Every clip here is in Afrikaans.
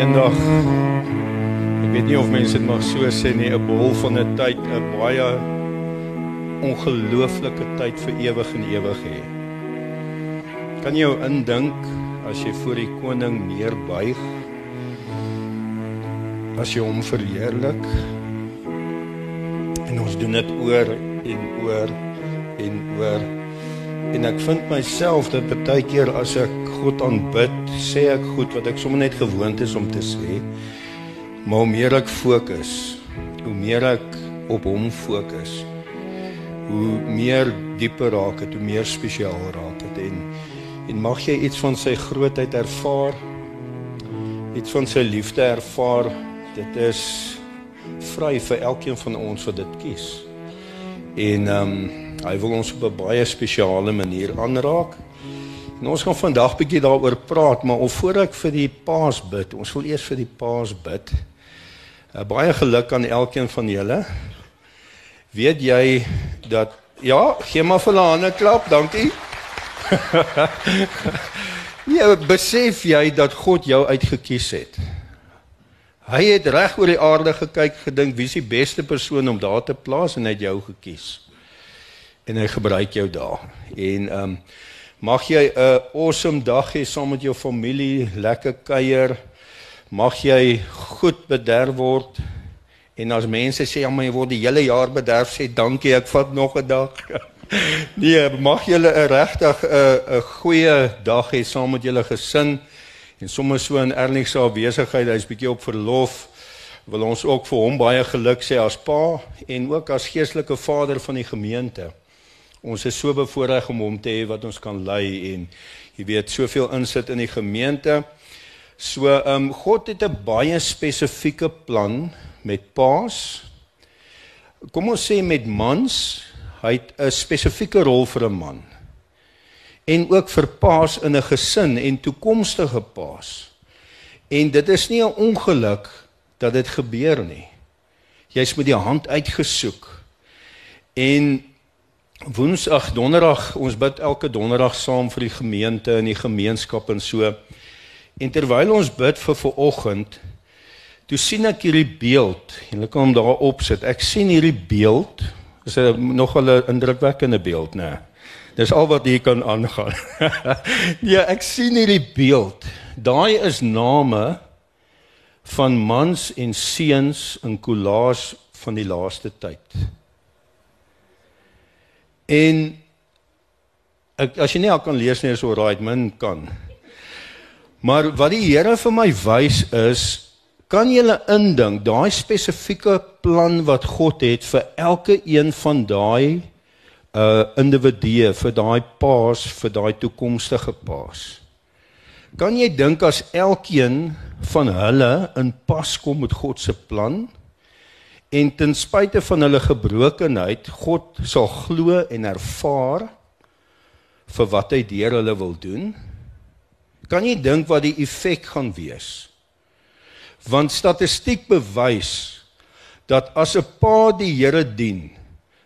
Eendag ek weet nie of mense dit mag so sê nie, 'n bol van 'n tyd, 'n baie ongelooflike tyd vir ewig en ewig hê. Kan jy jou indink as jy voor die koning neerbuig? As jy hom verheerlik? En ons doen dit oor en oor en oor. En ek vind myself dat baie keer as ek God aanbid, sê ek goed wat ek sommer net gewoond is om te sê. Maar hoe meer ek fokus, hoe meer ek op hom fokus, hoe meer dieper raak dit, hoe meer spesiaal raak dit en en mag jy iets van sy grootheid ervaar, iets van sy liefde ervaar. Dit is vry vir elkeen van ons wat dit kies. En ehm um, hy wil ons op 'n baie spesiale manier aanraak. En ons gaan vandag bietjie daaroor praat, maar of voor ek vir die Paas bid, ons wil eers vir die Paas bid. Uh, baie geluk aan elkeen van julle. Weet jy dat ja, gee maar vir 'n hande klap, dankie. ja, besef jy dat God jou uitgekies het? Hy het reg oor die aarde gekyk, gedink wie is die beste persoon om daar te plaas en hy het jou gekies. En hy gebruik jou daar. En ehm um, Mag jy 'n awesome dag hê saam met jou familie, lekker kuier. Mag jy goed bederf word. En as mense sê ja, maar jy word die hele jaar bederf, sê dankie, ek vat nog 'n dag. nee, mag julle 'n regtig 'n 'n goeie dag hê saam met julle gesin. En sommer so in Erling se afwesigheid, hy's bietjie op verlof. Wil ons ook vir hom baie geluk sê as pa en ook as geestelike vader van die gemeente. Ons is so bevoorreg om hom te hê wat ons kan lei en jy weet soveel insit in die gemeente. So ehm um, God het 'n baie spesifieke plan met paas. Kom ons sê met mans, hy het 'n spesifieke rol vir 'n man. En ook vir paas in 'n gesin en toekomstige paas. En dit is nie 'n ongeluk dat dit gebeur nie. Jy's met die hand uitgesoek. En Woensdag, donderdag, ons bid elke donderdag saam vir die gemeente en die gemeenskap en so. En terwyl ons bid vir vanoggend, toe sien ek hierdie beeld. Julle kan hom daar opsit. Ek sien hierdie beeld. Dit is 'n nogal 'n indrukwekkende beeld, né? Dis al wat hier kan aangaan. ja, ek sien hierdie beeld. Daai is name van mans en seuns in Kolaas van die laaste tyd. En ek as jy nie al kan lees nie is so right min kan. Maar wat die Here vir my wys is kan jy indink daai spesifieke plan wat God het vir elke een van daai uh individue vir daai paas vir daai toekomstige paas. Kan jy dink as elkeen van hulle in pas kom met God se plan? En ten spyte van hulle gebrokenheid, God sal glo en ervaar vir wat hy deur hulle wil doen. Kan jy dink wat die effek gaan wees? Want statistiek bewys dat as 'n pa die Here dien,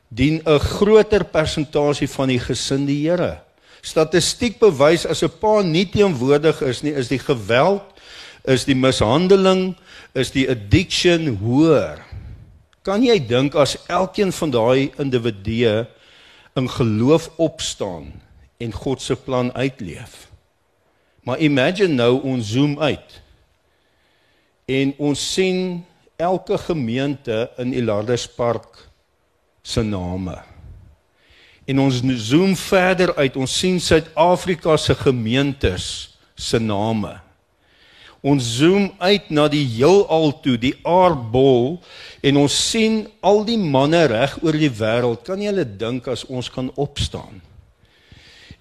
dien 'n groter persentasie van die gesin die Here. Statistiek bewys as 'n pa nie teenwoordig is nie, is die geweld, is die mishandeling, is die addiction hoër. Kan jy dink as elkeen van daai individue in geloof opstaan en God se plan uitleef? Maar imagine nou ons zoom uit. En ons sien elke gemeente in Elardespark se name. En ons zoom verder uit, ons sien Suid-Afrika se gemeentes se name. Ons zoom uit na die heelal toe, die aardbol en ons sien al die manne reg oor die wêreld. Kan jy hulle dink as ons kan opstaan?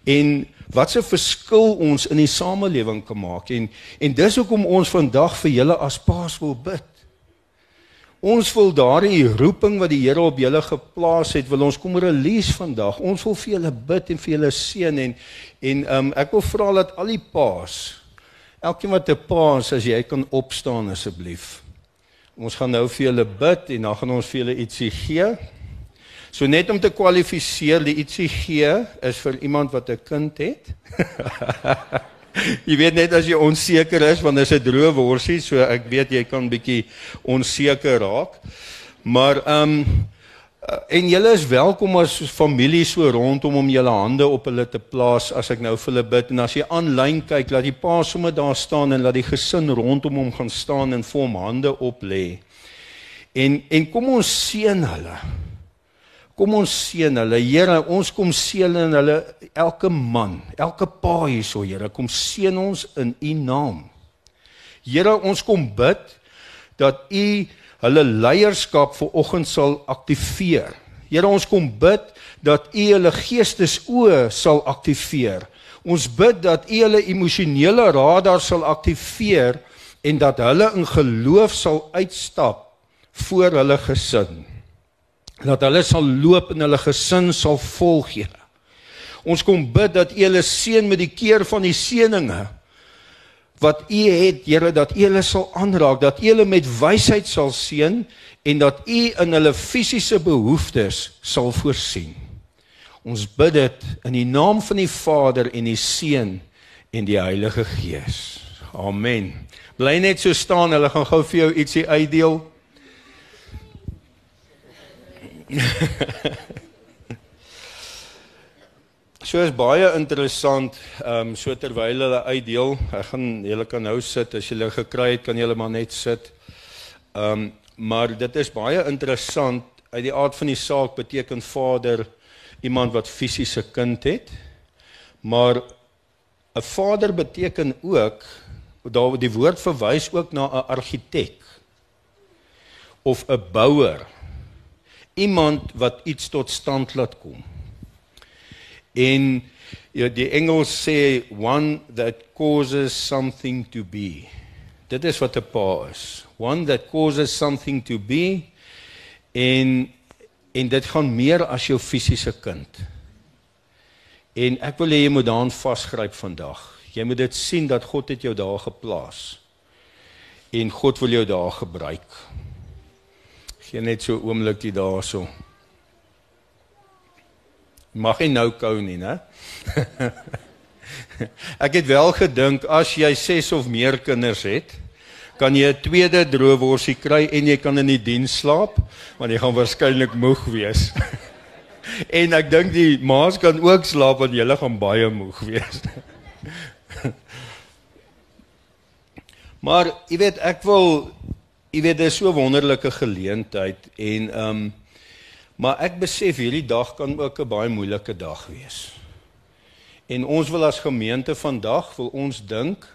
En wat 'n verskil ons in die samelewing kan maak en en dis hoekom ons vandag vir julle as paas wil bid. Ons wil daardie roeping wat die Here op julle geplaas het, wil ons kom release vandag. Ons wil vir julle bid en vir julle seën en en um, ek wil vra dat al die paas Elkeen wat 'n pa is, as jy kan opstaan asseblief. Ons gaan nou vir julle bid en dan gaan ons vir julle ietsie gee. So net om te kwalifiseer, die ietsie gee is vir iemand wat 'n kind het. jy weet net as jy onseker is want dit is 'n droë worsie, so ek weet jy kan bietjie onseker raak. Maar ehm um, en julle is welkom as familie so rondom om julle hande op hulle te plaas as ek nou vir hulle bid en as jy aanlyn kyk, laat die pa sommer daar staan en laat die gesin rondom hom gaan staan en vir hom hande op lê. En en kom ons seën hulle. Kom ons seën hulle. Here, ons kom seën hulle elke man, elke pa hierso, Here, kom seën ons in U naam. Here, ons kom bid dat U hulle leierskap vir oggend sal aktiveer. Here, ons kom bid dat U hulle geestesoë sal aktiveer. Ons bid dat U hulle emosionele radar sal aktiveer en dat hulle in geloof sal uitstap voor hulle gesin dat hulle sal loop en hulle gesin sal volg Here. Ons kom bid dat U hulle seën met die keer van die seëninge wat U het, Here, dat U hulle sal aanraak, dat U hulle met wysheid sal seën en dat U in hulle fisiese behoeftes sal voorsien. Ons bid dit in die naam van die Vader en die Seun en die Heilige Gees. Amen. Bly net so staan, hulle gaan gou vir jou ietsie uitdeel. so is baie interessant, ehm um, so terwyl hulle uitdeel, ek gaan julle kan nou sit as julle gekry het, kan julle maar net sit. Ehm um, maar dit is baie interessant uit die aard van die saak beteken vader iemand wat fisiese kind het. Maar 'n vader beteken ook daar die woord verwys ook na 'n argitek of 'n bouer iemand wat iets tot stand laat kom. En ja die Engels sê one that causes something to be. Dit is wat 'n pa is. One that causes something to be en en dit gaan meer as jou fisiese kind. En ek wil hê jy moet daaraan vasgryp vandag. Jy moet dit sien dat God het jou daar geplaas. En God wil jou daar gebruik. Gee net so oomblikie daarso. Mag hy nou kou nie, né? Ek het wel gedink as jy 6 of meer kinders het, kan jy 'n tweede droëworsie kry en jy kan in die diens slaap, want jy gaan waarskynlik moeg wees. en ek dink die ma's kan ook slaap want hulle gaan baie moeg wees. maar jy weet ek wil Jy weet dit is so 'n wonderlike geleentheid en ehm um, maar ek besef hierdie dag kan ook 'n baie moeilike dag wees. En ons wil as gemeente vandag wil ons dink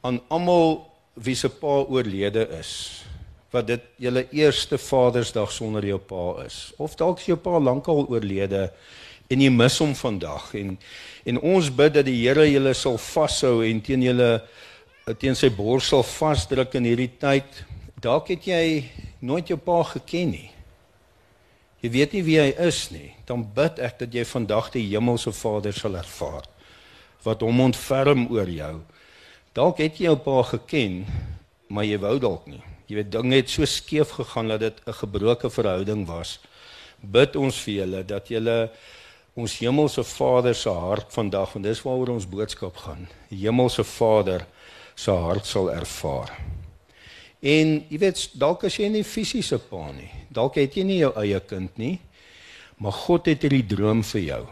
aan almal wie se pa oorlede is. Wat dit julle eerste Vadersdag sonder jou pa is of dalk jou pa lankal oorlede en jy mis hom vandag en en ons bid dat die Here julle sal vashou en teen julle teen sy bors sal vasdruk in hierdie tyd dalk het jy nooit jou pa geken nie. Jy weet nie wie hy is nie. Dan bid ek dat jy vandag die hemelse Vader sal ervaar wat hom ontferm oor jou. Dalk het jy jou pa geken, maar jy wou dalk nie. Jy weet dinge het so skeef gegaan dat dit 'n gebroke verhouding was. Bid ons vir julle dat julle ons hemelse Vader se hart vandag en dis waaroor ons boodskap gaan. Die hemelse Vader se hart sal ervaar. En jy weet dalk as jy nie fisiese pa nie, dalk het jy nie jou eie kind nie, maar God het hierdie droom vir jou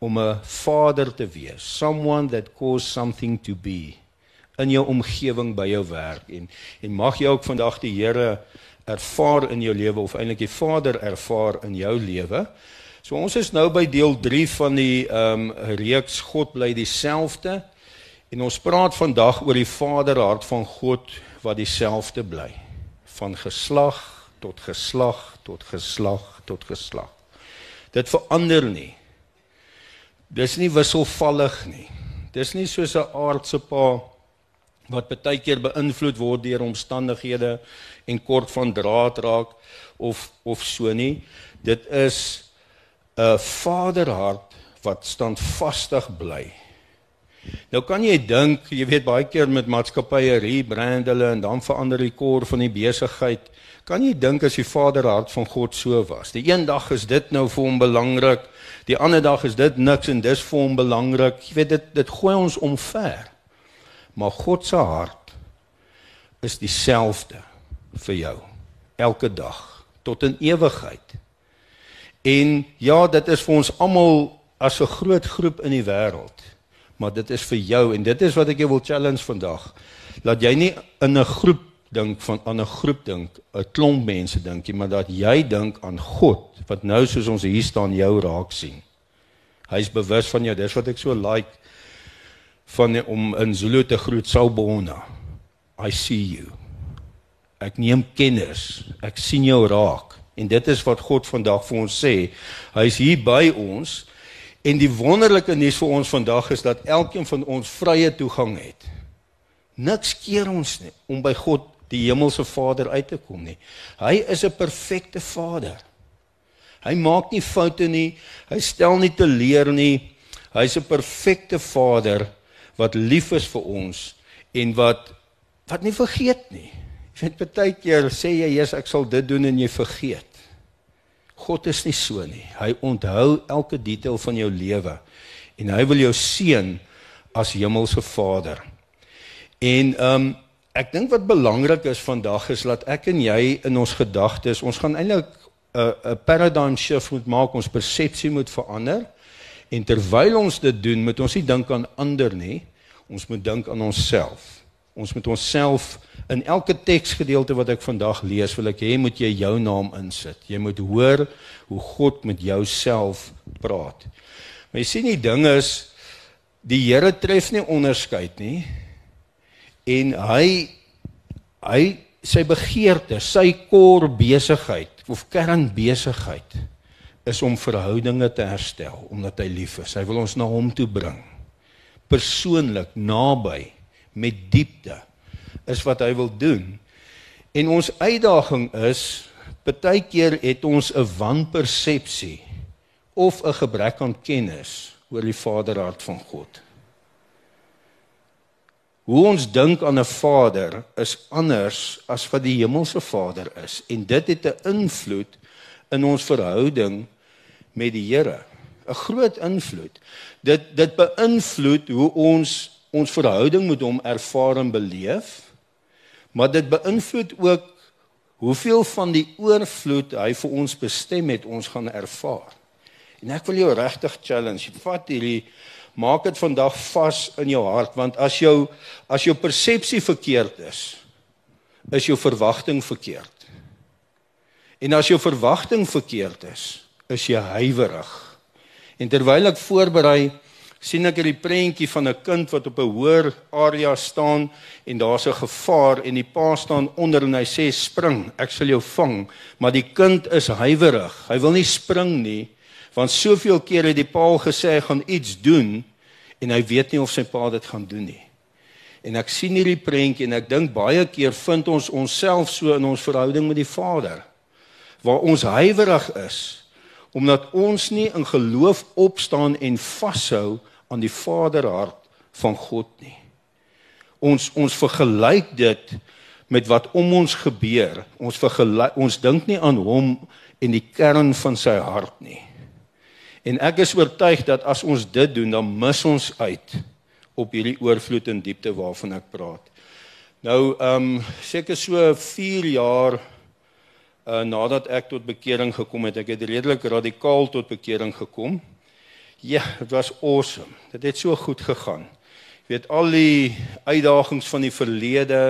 om 'n vader te wees, someone that cause something to be in jou omgewing by jou werk en en mag jy ook vandag die Here ervaar in jou lewe of eintlik die Vader ervaar in jou lewe. So ons is nou by deel 3 van die ehm um, reeks God bly dieselfde en ons praat vandag oor die Vaderhart van God wat dieselfde bly van geslag tot geslag tot geslag tot geslag. Dit verander nie. Dis nie wisselvallig nie. Dis nie soos 'n aardse pa wat baie keer beïnvloed word deur omstandighede en kort van draad raak of of so nie. Dit is 'n vaderhart wat standvastig bly Nou kan jy dink, jy weet baie keer met maatskappye rebrand hulle en dan verander die kor van die besigheid. Kan jy dink as die Vaderhart van God so was? Die een dag is dit nou vir hom belangrik, die ander dag is dit niks en dis vir hom belangrik. Jy weet dit dit gooi ons omver. Maar God se hart is dieselfde vir jou elke dag tot in ewigheid. En ja, dit is vir ons almal as 'n groot groep in die wêreld. Maar dit is vir jou en dit is wat ek jou wil challenge vandag. Laat jy nie in 'n groep dink van aan 'n groep dink, 'n klomp mense dink jy, maar dat jy dink aan God wat nou soos ons hier staan jou raak sien. Hy's bewus van jou. Dis wat ek so like van om in Zulu te groet Sawubona. I see you. Ek neem kennis. Ek sien jou raak. En dit is wat God vandag vir ons sê. Hy's hier by ons. En die wonderlike nuus vir ons vandag is dat elkeen van ons vrye toegang het. Niks keer ons nie om by God die hemelse Vader uit te kom nie. Hy is 'n perfekte Vader. Hy maak nie foute nie. Hy stel nie teleur nie. Hy's 'n perfekte Vader wat lief is vir ons en wat wat nie vergeet nie. Jy weet baie keer sê jy, "Jesus, ek sal dit doen" en jy vergeet. God is nie so nie. Hy onthou elke detail van jou lewe en hy wil jou seën as hemelse Vader. En ehm um, ek dink wat belangrik is vandag is dat ek en jy in ons gedagtes, ons gaan eintlik 'n 'n paradigm shift moet maak, ons persepsie moet verander. En terwyl ons dit doen, moet ons nie dink aan ander nie. Ons moet dink aan onsself. Ons moet onsself in elke teksgedeelte wat ek vandag lees, wil ek hê moet jy jou naam insit. Jy moet hoor hoe God met jouself praat. Maar jy sien die ding is die Here tref nie onderskeid nie en hy hy sy begeerte, sy kor besigheid of kernbesigheid is om verhoudinge te herstel omdat hy lief is. Hy wil ons na hom toe bring. Persoonlik naby met diepte is wat hy wil doen. En ons uitdaging is baie keer het ons 'n wanpersepsie of 'n gebrek aan kennis oor die Vaderhart van God. Hoe ons dink aan 'n Vader is anders as wat die hemelse Vader is en dit het 'n invloed in ons verhouding met die Here. 'n Groot invloed. Dit dit beïnvloed hoe ons ons verhouding met hom ervaar en beleef. Maar dit beïnvloed ook hoeveel van die oorvloed hy vir ons bestem het ons gaan ervaar. En ek wil jou regtig challenge. Vat hierdie maak dit vandag vas in jou hart want as jou as jou persepsie verkeerd is is jou verwagting verkeerd en as jou verwagting verkeerd is is jy huiwerig en terwyl ek voorberei sien ek hierdie prentjie van 'n kind wat op 'n hoër area staan en daar's 'n gevaar en die pa staan onder en hy sê spring ek sal jou vang maar die kind is huiwerig hy wil nie spring nie want soveel kere het die pa gesê hy gaan iets doen en hy weet nie of sy pa dit gaan doen nie. En ek sien hierdie prentjie en ek dink baie keer vind ons onsself so in ons verhouding met die Vader waar ons huiwerig is omdat ons nie in geloof opstaan en vashou aan die Vaderhart van God nie. Ons ons vergelyk dit met wat om ons gebeur. Ons vergelyk ons dink nie aan hom en die kern van sy hart nie. En ek is oortuig dat as ons dit doen, dan mis ons uit op hierdie oorvloed en diepte waarvan ek praat. Nou, ehm um, seker so 4 jaar uh nadat ek tot bekering gekom het, ek het redelik radikaal tot bekering gekom. Ja, dit was awesome. Dit het so goed gegaan. Jy weet al die uitdagings van die verlede,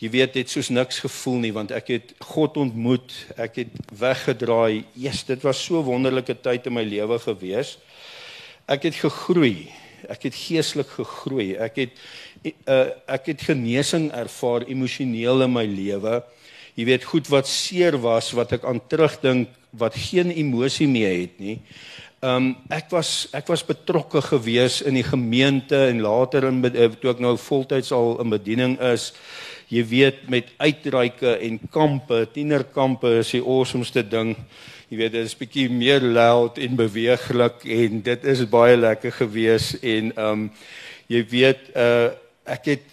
jy weet dit soos niks gevoel nie want ek het God ontmoet, ek het weggedraai. Jesus, dit was so wonderlike tyd in my lewe gewees. Ek het gegroei. Ek het geestelik gegroei. Ek het uh, ek het genesing ervaar emosioneel in my lewe. Jy weet goed wat seer was wat ek aan terugdink wat geen emosie meer het nie. Um ek was ek was betrokke gewees in die gemeente en later in eh, toe ek nou voltyds al in bediening is jy weet met uitreike en kampe, tienerkampe is die awesomeste ding. Jy weet dit is bietjie meer loud en beweeglik en dit is baie lekker gewees en ehm um, jy weet uh ek het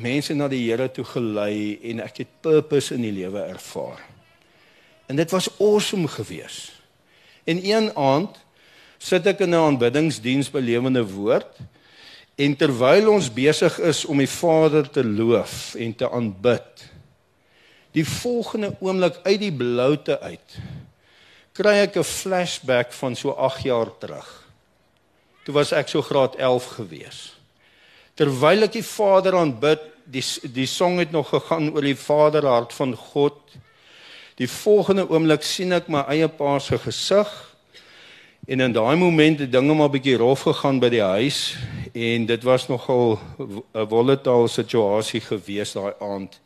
mense na die Here toe gelei en ek het purpose in die lewe ervaar. En dit was awesome gewees. En een aand sit ek in 'n aanbiddingsdiens by Lewende Woord En terwyl ons besig is om die Vader te loof en te aanbid, die volgende oomblik uit die bloute uit, kry ek 'n flashback van so 8 jaar terug. Toe was ek so graad 11 gewees. Terwyl ek die Vader aanbid, die die song het nog gegaan oor die Vaderhart van God. Die volgende oomblik sien ek my eie pa se gesig en in daai oomblik het dinge maar bietjie rof gegaan by die huis en dit was nogal 'n volatile situasie gewees daai aand.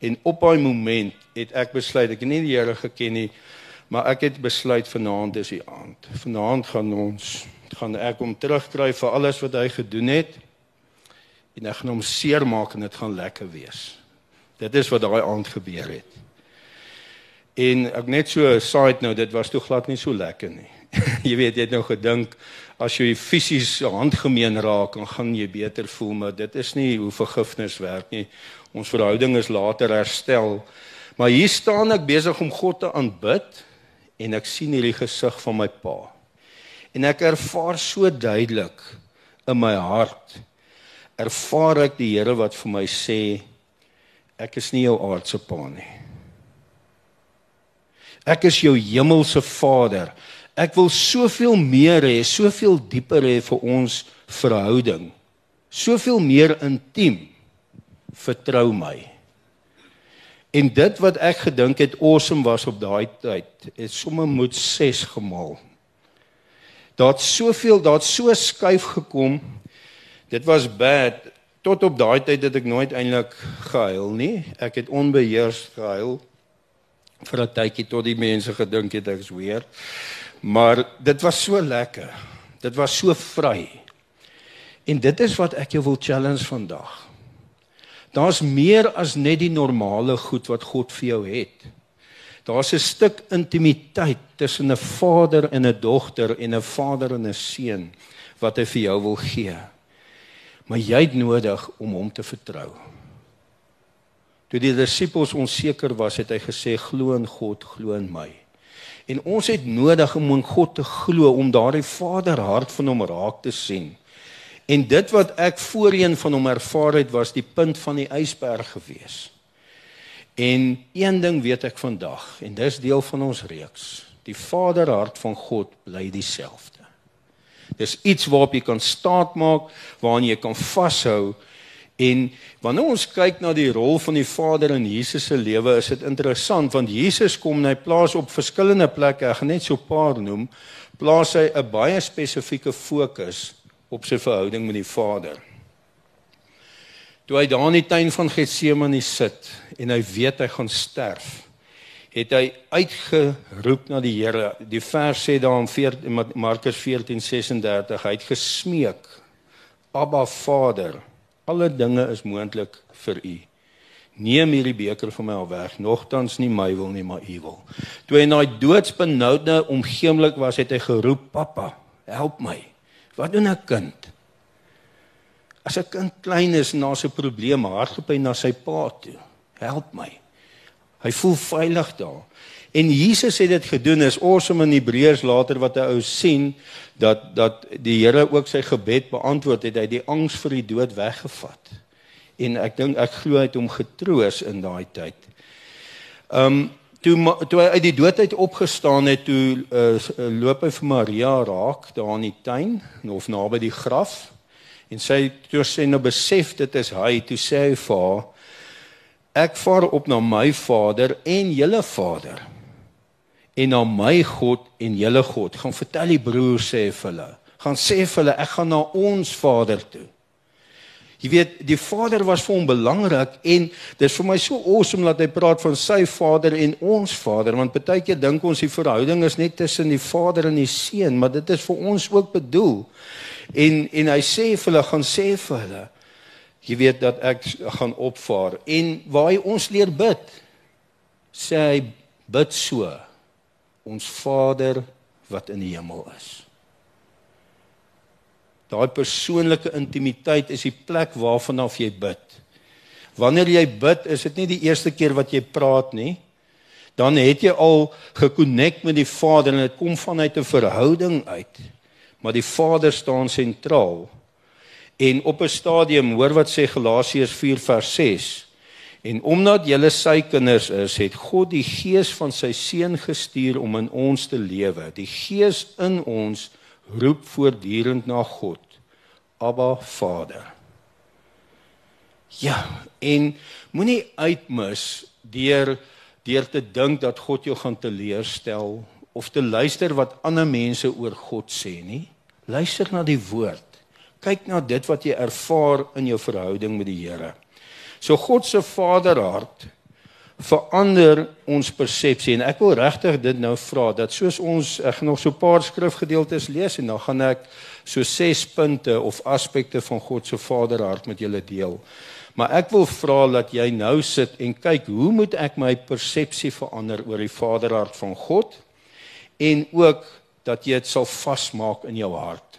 En op daai oomblik het ek besluit ek het nie die Here geken nie, maar ek het besluit vanaand is die aand. Vanaand gaan ons gaan ek hom terugkry vir alles wat hy gedoen het en ek gaan hom seermaak en dit gaan lekker wees. Dit is wat daai aand gebeur het. En ek net so side nou, dit was toe glad nie so lekker nie. jy weet jy het nou gedink as jy fisies handgemeen raak, dan gaan jy beter voel, maar dit is nie hoe vergifnis werk nie. Ons verhouding is later herstel. Maar hier staan ek besig om God te aanbid en ek sien hierdie gesig van my pa. En ek ervaar so duidelik in my hart ervaar ek die Here wat vir my sê ek is nie jou aardse pa nie. Ek is jou hemelse Vader. Ek wil soveel meer hê, soveel dieper hê vir ons verhouding. Soveel meer intiem. Vertrou my. En dit wat ek gedink het awesome was op daai tyd, het sommer moet 6 gemaal. Daar't soveel, daar't so skuif gekom Dit was bad tot op daai tyd het ek nooit eintlik gehuil nie. Ek het onbeheers gehuil vir 'n tydjie tot die mense gedink het ek's weer. Maar dit was so lekker. Dit was so vry. En dit is wat ek jou wil challenge vandag. Daar's meer as net die normale goed wat God vir jou het. Daar's 'n stuk intimiteit tussen 'n vader en 'n dogter en 'n vader en 'n seun wat hy vir jou wil gee maar jy het nodig om hom te vertrou. Toe die disippels onseker was, het hy gesê glo in God, glo in my. En ons het nodig om in God te glo om daardie Vaderhart van hom raak te sien. En dit wat ek voorheen van hom ervaar het, was die punt van die ysberg gewees. En een ding weet ek vandag en dis deel van ons reeks. Die Vaderhart van God bly dieselfde. Dis iets waarop jy kan staatmaak, waaraan jy kan vashou. En wanneer ons kyk na die rol van die Vader in Jesus se lewe, is dit interessant want Jesus kom en hy plaas op verskillende plekke, ek gaan net so 'n paar noem, plaas hy 'n baie spesifieke fokus op sy verhouding met die Vader. Toe hy daar in die tuin van Getsemane sit en hy weet hy gaan sterf, het hy uitgeroep na die Here. Die vers sê daar in Markus 14:36, hy het gesmeek: "Abba Vader, alle dinge is moontlik vir U. Neem hierdie beker van my af weg, nogtans nie my wil nie, maar U wil." Toe hy in daai doodsbenoude omgeemlik was, het hy geroep: "Pappa, help my." Wat doen 'n kind? As 'n kind klein is na 'n probleem hardloop hy na sy pa toe. Help my. Hy voel veilig daar. En Jesus het dit gedoen is awesome in Hebreërs later wat hy ou sien dat dat die Here ook sy gebed beantwoord het hy die angs vir die dood weggevat. En ek dink ek glo hy het hom getroos in daai tyd. Um toe toe hy uit die dood uit opgestaan het toe uh, loop hy vir Maria raak daar in die tuin of naby die graf en sy toe sê nou besef dit is hy toe sê hy vir haar Ek vaar op na my Vader en julle Vader en na my God en julle God. Gaan vertel die broers sê vir hulle. Gaan sê vir hulle ek gaan na ons Vader toe. Jy weet, die Vader was vir hom belangrik en dit is vir my so awesome dat hy praat van sy Vader en ons Vader want baie keer dink ons die verhouding is net tussen die Vader en die Seun, maar dit is vir ons ook bedoel. En en hy sê vir hulle gaan sê vir hulle Jy weet dat ek gaan opvaar en waar hy ons leer bid. Sê hy bid so. Ons Vader wat in die hemel is. Daai persoonlike intimiteit is die plek waarvan af jy bid. Wanneer jy bid, is dit nie die eerste keer wat jy praat nie. Dan het jy al gekonnek met die Vader en dit kom vanuit 'n verhouding uit. Maar die Vader staan sentraal En op 'n stadium, hoor wat sê Galasiërs 4 vers 6. En omdat julle sy kinders is, het God die gees van sy seun gestuur om in ons te lewe. Die gees in ons roep voortdurend na God. Abba Vader. Ja, en moenie uitmis deur deur te dink dat God jou gaan teleurstel of te luister wat ander mense oor God sê nie. Luister na die woord. Kyk na dit wat jy ervaar in jou verhouding met die Here. So God se vaderhart verander ons persepsie en ek wil regtig dit nou vra dat soos ons ek gaan nog so 'n paar skrifgedeeltes lees en dan gaan ek so ses punte of aspekte van God se vaderhart met julle deel. Maar ek wil vra dat jy nou sit en kyk hoe moet ek my persepsie verander oor die vaderhart van God en ook dat jy dit sal vasmaak in jou hart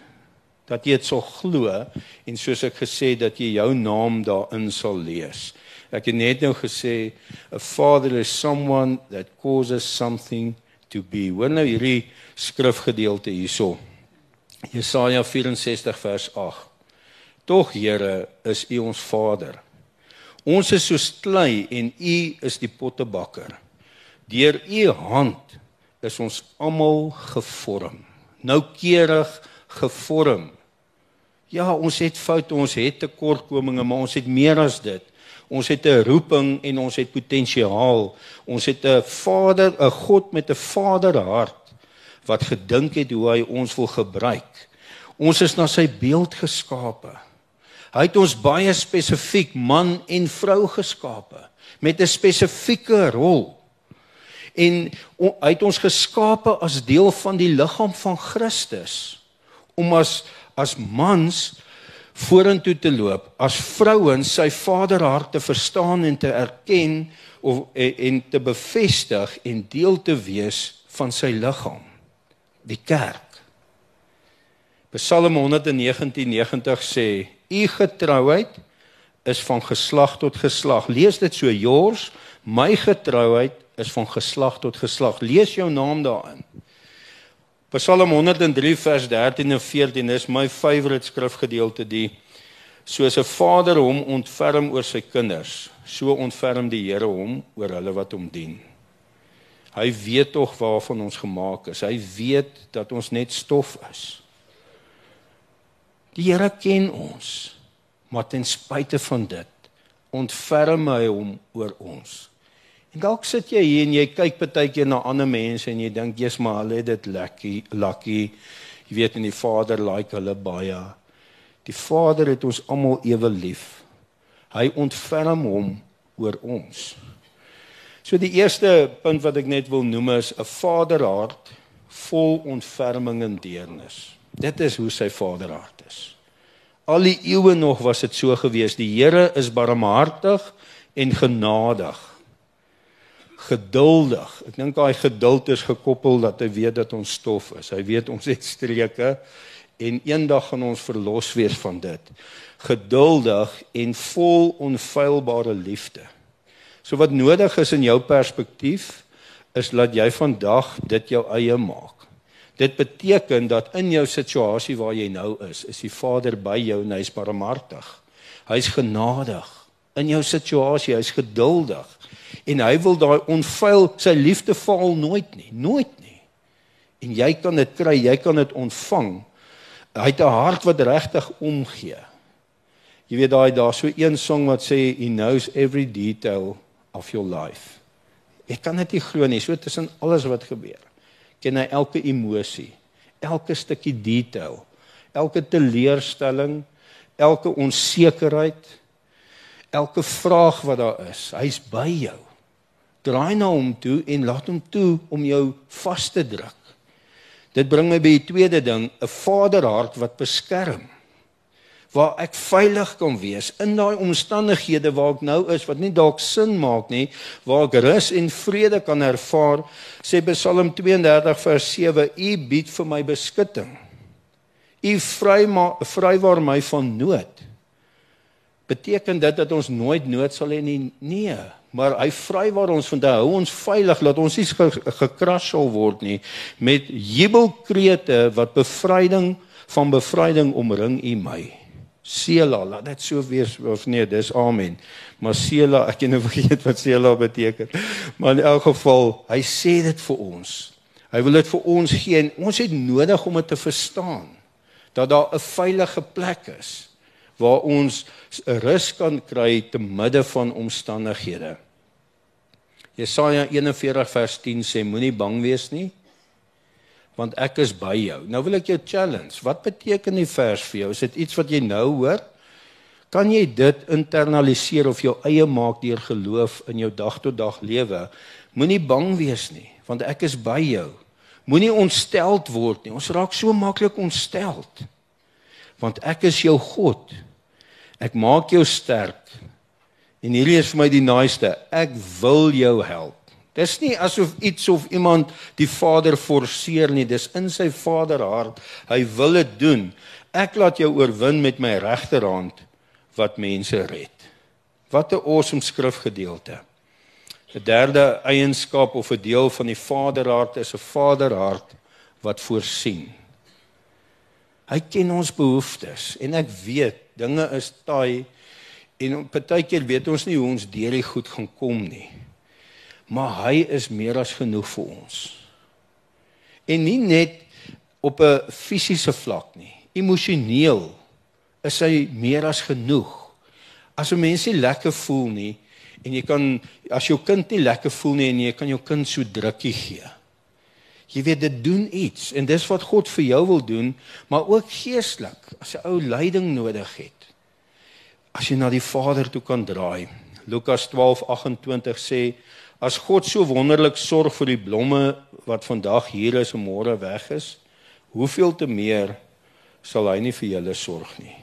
dat jy dit sal glo en soos ek gesê dat jy jou naam daarin sal lees. Ek het net nou gesê a father is someone that causes something to be. Wanneer nou hierdie skrifgedeelte hierso. Jesaja 64 vers 8. Tog Here is U ons Vader. Ons is soos klei en U is die pottebakker. Deur U hand is ons almal gevorm. Noukeurig gevorm. Ja, ons het foute, ons het tekortkominge, maar ons het meer as dit. Ons het 'n roeping en ons het potensiaal. Ons het 'n Vader, 'n God met 'n Vaderhart wat gedink het hoe hy ons wil gebruik. Ons is na sy beeld geskape. Hy het ons baie spesifiek man en vrou geskape met 'n spesifieke rol. En hy het ons geskape as deel van die liggaam van Christus om as as mans vorentoe te loop, as vrouens sy vaderhart te verstaan en te erken of en, en te bevestig en deel te wees van sy liggaam, die kerk. Psalm 119:90 sê: "U getrouheid is van geslag tot geslag." Lees dit so: "Yours, my getrouheid is van geslag tot geslag." Lees jou naam daarin. Psalm 103 vers 13 en 14 is my favourite skrifgedeelte die soos 'n vader hom ontferm oor sy kinders, so ontferm die Here hom oor hulle wat hom dien. Hy weet tog waarvan ons gemaak is. Hy weet dat ons net stof is. Die Here ken ons, maar ten spyte van dit ontferm hy hom oor ons. En dalk sit jy hier en jy kyk partykeer na ander mense en jy dink jy's maar hulle het dit lucky, lucky. Jy weet en die Vader like hulle baie. Die Vader het ons almal ewe lief. Hy ontferm hom oor ons. So die eerste punt wat ek net wil noem is 'n vaderhart vol ontferming en deernis. Dit is hoe sy vaderhart is. Al die eeue nog was dit so gewees. Die Here is barmhartig en genadig geduldig. Ek dink daai geduld is gekoppel dat hy weet dat ons stof is. Hy weet ons het streke en eendag gaan ons verlos wees van dit. Geduldig en vol onfeilbare liefde. So wat nodig is in jou perspektief is dat jy vandag dit jou eie maak. Dit beteken dat in jou situasie waar jy nou is, is die Vader by jou en hy's barmhartig. Hy's genadig in jou situasie, hy's geduldig en hy wil daai onfeil sy liefde val nooit nie, nooit nie. En jy kan dit kry, jy kan dit ontvang. Hy het 'n hart wat regtig omgee. Jy weet daai daar so een song wat sê he knows every detail of your life. Ek kan dit nie glo nie, so tussen alles wat gebeur. Ken hy elke emosie, elke stukkie detail, elke teleurstelling, elke onsekerheid, elke vraag wat daar is. Hy's by jou draai na hom toe en laat hom toe om jou vas te druk. Dit bring my by die tweede ding, 'n vaderhart wat beskerm. Waar ek veilig kan wees in daai omstandighede waar ek nou is wat nie dalk sin maak nie, waar ek rus en vrede kan ervaar, sê Psalm 32 vers 7, U bied vir my beskutting. U vry maar vrywaar my van nood. Beteken dit dat ons nooit nood sal hê nie? Nee maar hy vry waar ons vandag hou ons veilig laat ons nie gekras sal word nie met jubelkrete wat bevryding van bevryding omring u my Sela, laat dit so wees of nee, dis amen. Maar Sela, ek het nou vergeet wat Sela beteken. Maar in elk geval, hy sê dit vir ons. Hy wil dit vir ons gee en ons het nodig om dit te verstaan dat daar 'n veilige plek is waar ons rus kan kry te midde van omstandighede. Jesaja 41 vers 10 sê moenie bang wees nie want ek is by jou. Nou wil ek jou challenge. Wat beteken die vers vir jou? Is dit iets wat jy nou hoor? Kan jy dit internaliseer of jou eie maak deur geloof in jou dag tot dag lewe? Moenie bang wees nie, want ek is by jou. Moenie ontsteld word nie. Ons raak so maklik ontsteld. Want ek is jou God. Ek maak jou sterk. En hierdie is vir my die naaste. Ek wil jou help. Dis nie asof iets of iemand die Vader forceer nie, dis in sy Vaderhart. Hy wil dit doen. Ek laat jou oorwin met my regterhand wat mense red. Wat 'n awesome skrifgedeelte. 'n Derde eienskap of 'n deel van die Vaderhart is 'n Vaderhart wat voorsien. Hy ken ons behoeftes en ek weet dinge is taai en partykeer weet ons nie hoe ons deur die goed gaan kom nie maar hy is meer as genoeg vir ons. En nie net op 'n fisiese vlak nie, emosioneel is hy meer as genoeg. As 'n mens nie lekker voel nie en jy kan as jou kind nie lekker voel nie en jy kan jou kind so drukkie gee. Jy weet dit doen iets en dis wat God vir jou wil doen, maar ook geestelik as 'n ou leiding nodig het. As jy na die Vader toe kan draai. Lukas 12:28 sê As God so wonderlik sorg vir die blomme wat vandag hier is en môre weg is, hoeveel te meer sal hy nie vir julle sorg nie.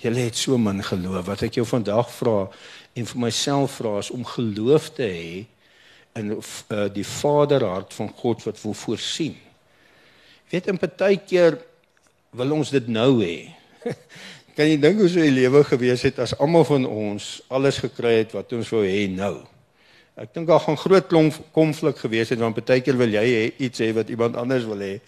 Julle het so min geloof. Wat ek jou vandag vra en vir myself vra is om geloof te hê in uh, die Vaderhart van God wat wil voorsien. Weet in partykeer wil ons dit nou hê. kan jy dink hoe so 'n lewe gewees het as almal van ons alles gekry het wat ons wou hê nou? Ek dink daar gaan groot klomp konflik gewees het want baie keer wil jy hê iets hê wat iemand anders wil hê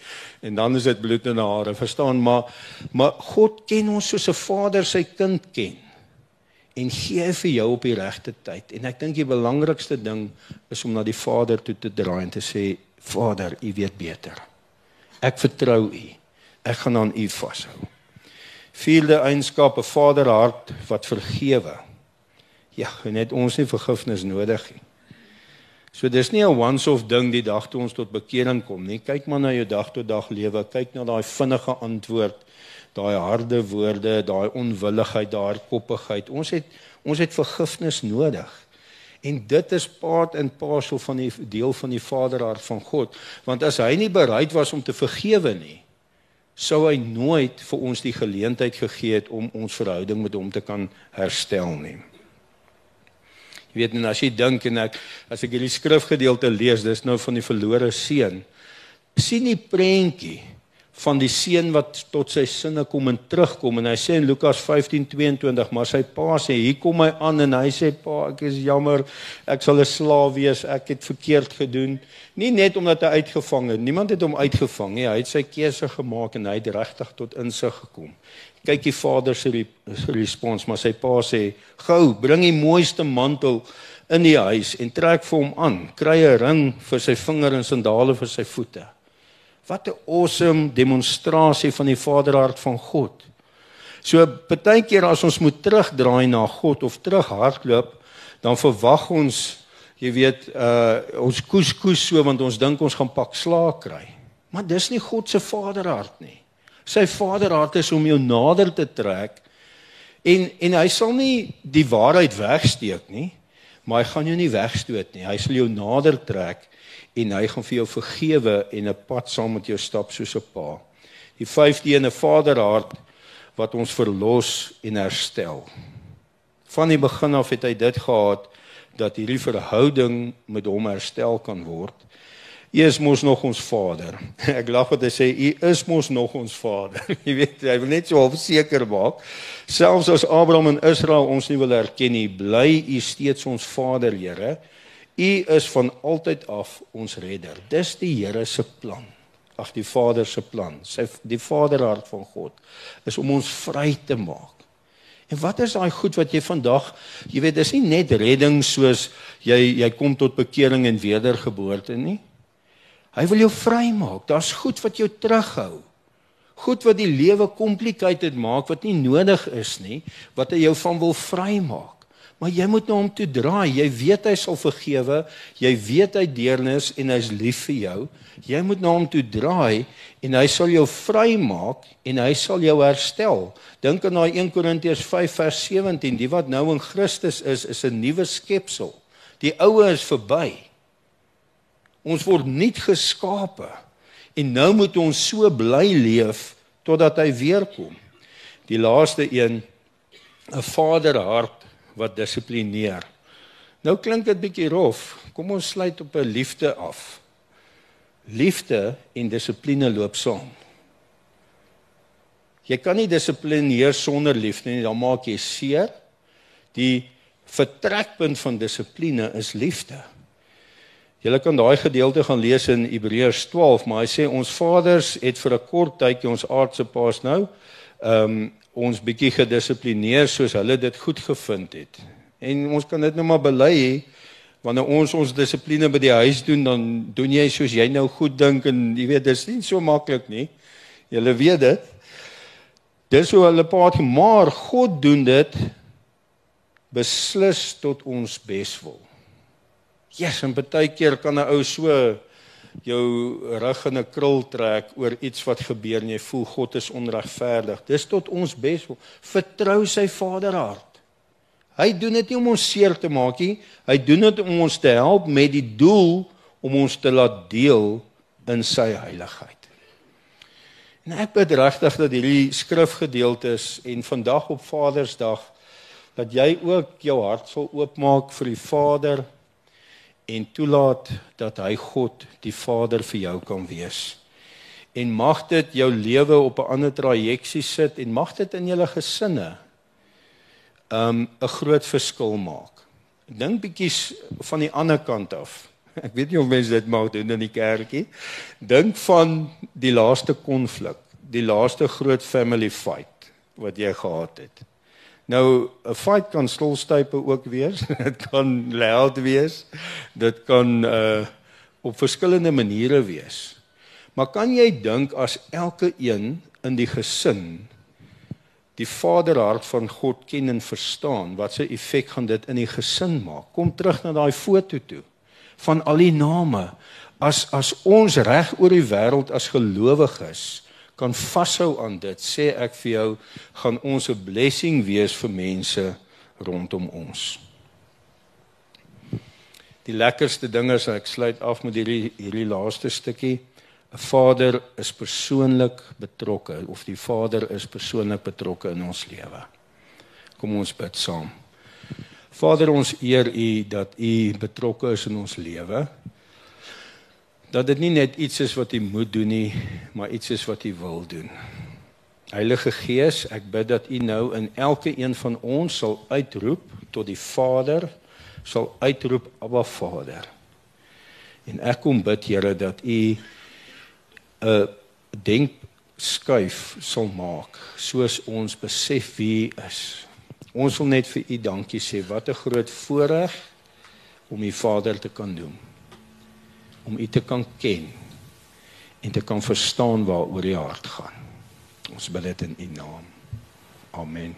en dan is dit bloed in die hare, verstaan? Maar maar God ken ons soos 'n vader sy kind ken en gee vir jou op die regte tyd. En ek dink die belangrikste ding is om na die Vader toe te draai en te sê Vader, U weet beter. Ek vertrou U. Ek gaan aan U vashou. Vierde eienskap, 'n vaderhart wat vergewe. Ja, net ons nie vergifnis nodig nie. So dis nie 'n once-off ding die dag toe ons tot bekering kom nie. Kyk maar na jou dag tot dag lewe. Kyk na daai vinnige antwoord, daai harde woorde, daai onwilligheid, daai koppigheid. Ons het ons het vergifnis nodig. En dit is part and parcel van die deel van die Vaderhart van God. Want as hy nie bereid was om te vergewe nie, sou hy nooit vir ons die geleentheid gegee het om ons verhouding met hom te kan herstel nie. Jy weet en as jy dink en ek as ek hierdie skrifgedeelte lees, dis nou van die verlore seun. sien die prentjie van die seun wat tot sy sinne kom en terugkom. En hy sê in Lukas 15:22 maar sy pa sê hier kom hy aan en hy sê pa ek is jammer. Ek sal 'n slaaf wees. Ek het verkeerd gedoen. Nie net omdat hy uitgevang het. Niemand het hom uitgevang nie. Hy het sy keuse gemaak en hy het regtig tot insig gekom. Kyk die vader se respons maar sy pa sê gou bring die mooiste mantel in die huis en trek vir hom aan. Kry 'n ring vir sy vinger en sandale vir sy voete wat 'n awesome demonstrasie van die vaderhart van God. So baie keer as ons moet terugdraai na God of terughardloop dan verwag ons jy weet uh ons koes koes so want ons dink ons gaan pak slaag kry. Maar dis nie God se vaderhart nie. Sy vaderhart is om jou nader te trek en en hy sal nie die waarheid wegsteek nie, maar hy gaan jou nie wegstoot nie. Hy sal jou nader trek en hy gaan vir jou vergewe en 'n pad saam met jou stap soos 'n pa. Die vyfde een, 'n vaderhart wat ons verlos en herstel. Van die begin af het hy dit gehad dat hierdie verhouding met hom herstel kan word. U is mos nog ons Vader. Ek lag wat hy sê u is mos nog ons Vader. Jy weet, hy wil net so half seker maak. Selfs as Abraham en Israel ons nie wil erken nie, bly u steeds ons Vader, Here. U is van altyd af ons redder. Dis die Here se plan. ag die Vader se plan, sy die Vaderhart van God is om ons vry te maak. En wat is daai goed wat jy vandag, jy weet, dis nie net redding soos jy jy kom tot bekering en wedergeboorte nie. Hy wil jou vrymaak. Daar's goed wat jou terughou. Goed wat die lewe complicated maak wat nie nodig is nie, wat hy jou van wil vrymaak. Maar jy moet na hom toe draai. Jy weet hy sal vergewe. Jy weet hy deernis en hy's lief vir jou. Jy moet na hom toe draai en hy sal jou vrymaak en hy sal jou herstel. Dink aan daai 1 Korintiërs 5 vers 17. Die wat nou in Christus is, is 'n nuwe skepsel. Die ou is verby. Ons word nuut geskape. En nou moet ons so bly leef totdat hy weer kom. Die laaste een 'n vaderhart wat dissiplineer. Nou klink dit bietjie rof. Kom ons sluit op 'n liefde af. Liefde en dissipline loop saam. Jy kan nie dissiplineer sonder liefde nie, dan maak jy seer. Die vertrekpunt van dissipline is liefde. Jy kan daai gedeelte gaan lees in Hebreërs 12, maar hy sê ons vaders het vir 'n kort tydjie ons aardse paas nou ehm um, ons bietjie gedissiplineer soos hulle dit goed gevind het. En ons kan dit nou maar bely wanneer ons ons dissipline by die huis doen dan doen jy soos jy nou goed dink en jy weet dis nie so maklik nie. Julle weet dit. Dis hoe hulle paat maar God doen dit beslis tot ons beswil. Jesus, en baie keer kan 'n ou so jou rug in 'n krul trek oor iets wat gebeur en jy voel God is onregverdig. Dis tot ons bes. Vertrou sy Vaderhart. Hy doen dit nie om ons seer te maak nie. Hy doen dit om ons te help met die doel om ons te laat deel in sy heiligheid. En ek bid regtig dat hierdie skrifgedeeltes en vandag op Vadersdag dat jy ook jou hart sal oopmaak vir die Vader en toelaat dat hy God die Vader vir jou kan wees. En mag dit jou lewe op 'n ander trajeksie sit en mag dit in julle gesinne um 'n groot verskil maak. Dink bietjie van die ander kant af. Ek weet nie of mense dit mag doen in die kerkie. Dink van die laaste konflik, die laaste groot family fight wat jy gehad het. Nou 'n fight kan stolstype ook wees. Dit kan loud wees. Dit kan uh op verskillende maniere wees. Maar kan jy dink as elke een in die gesin die vaderhart van God ken en verstaan, wat se effek gaan dit in die gesin maak? Kom terug na daai foto toe van al die name. As as ons reg oor die wêreld as gelowiges kan vashou aan dit, sê ek vir jou, gaan ons 'n blessing wees vir mense rondom ons. Die lekkerste ding is ek sluit af met hierdie hierdie laaste stukkie. 'n Vader is persoonlik betrokke of die Vader is persoonlik betrokke in ons lewe. Kom ons bid saam. Vader, ons eer U dat U betrokke is in ons lewe dat dit nie net iets is wat jy moet doen nie, maar iets is wat jy wil doen. Heilige Gees, ek bid dat U nou in elke een van ons sal uitroep tot die Vader, sal uitroep Abba Vader. En ek kom bid Here dat U 'n denk skuif sal maak soos ons besef wie U is. Ons wil net vir U dankie sê. Wat 'n groot voorreg om U Vader te kan doen om U te kan ken en te kan verstaan waaroor U hart gaan. Ons bid dit in U naam. Amen.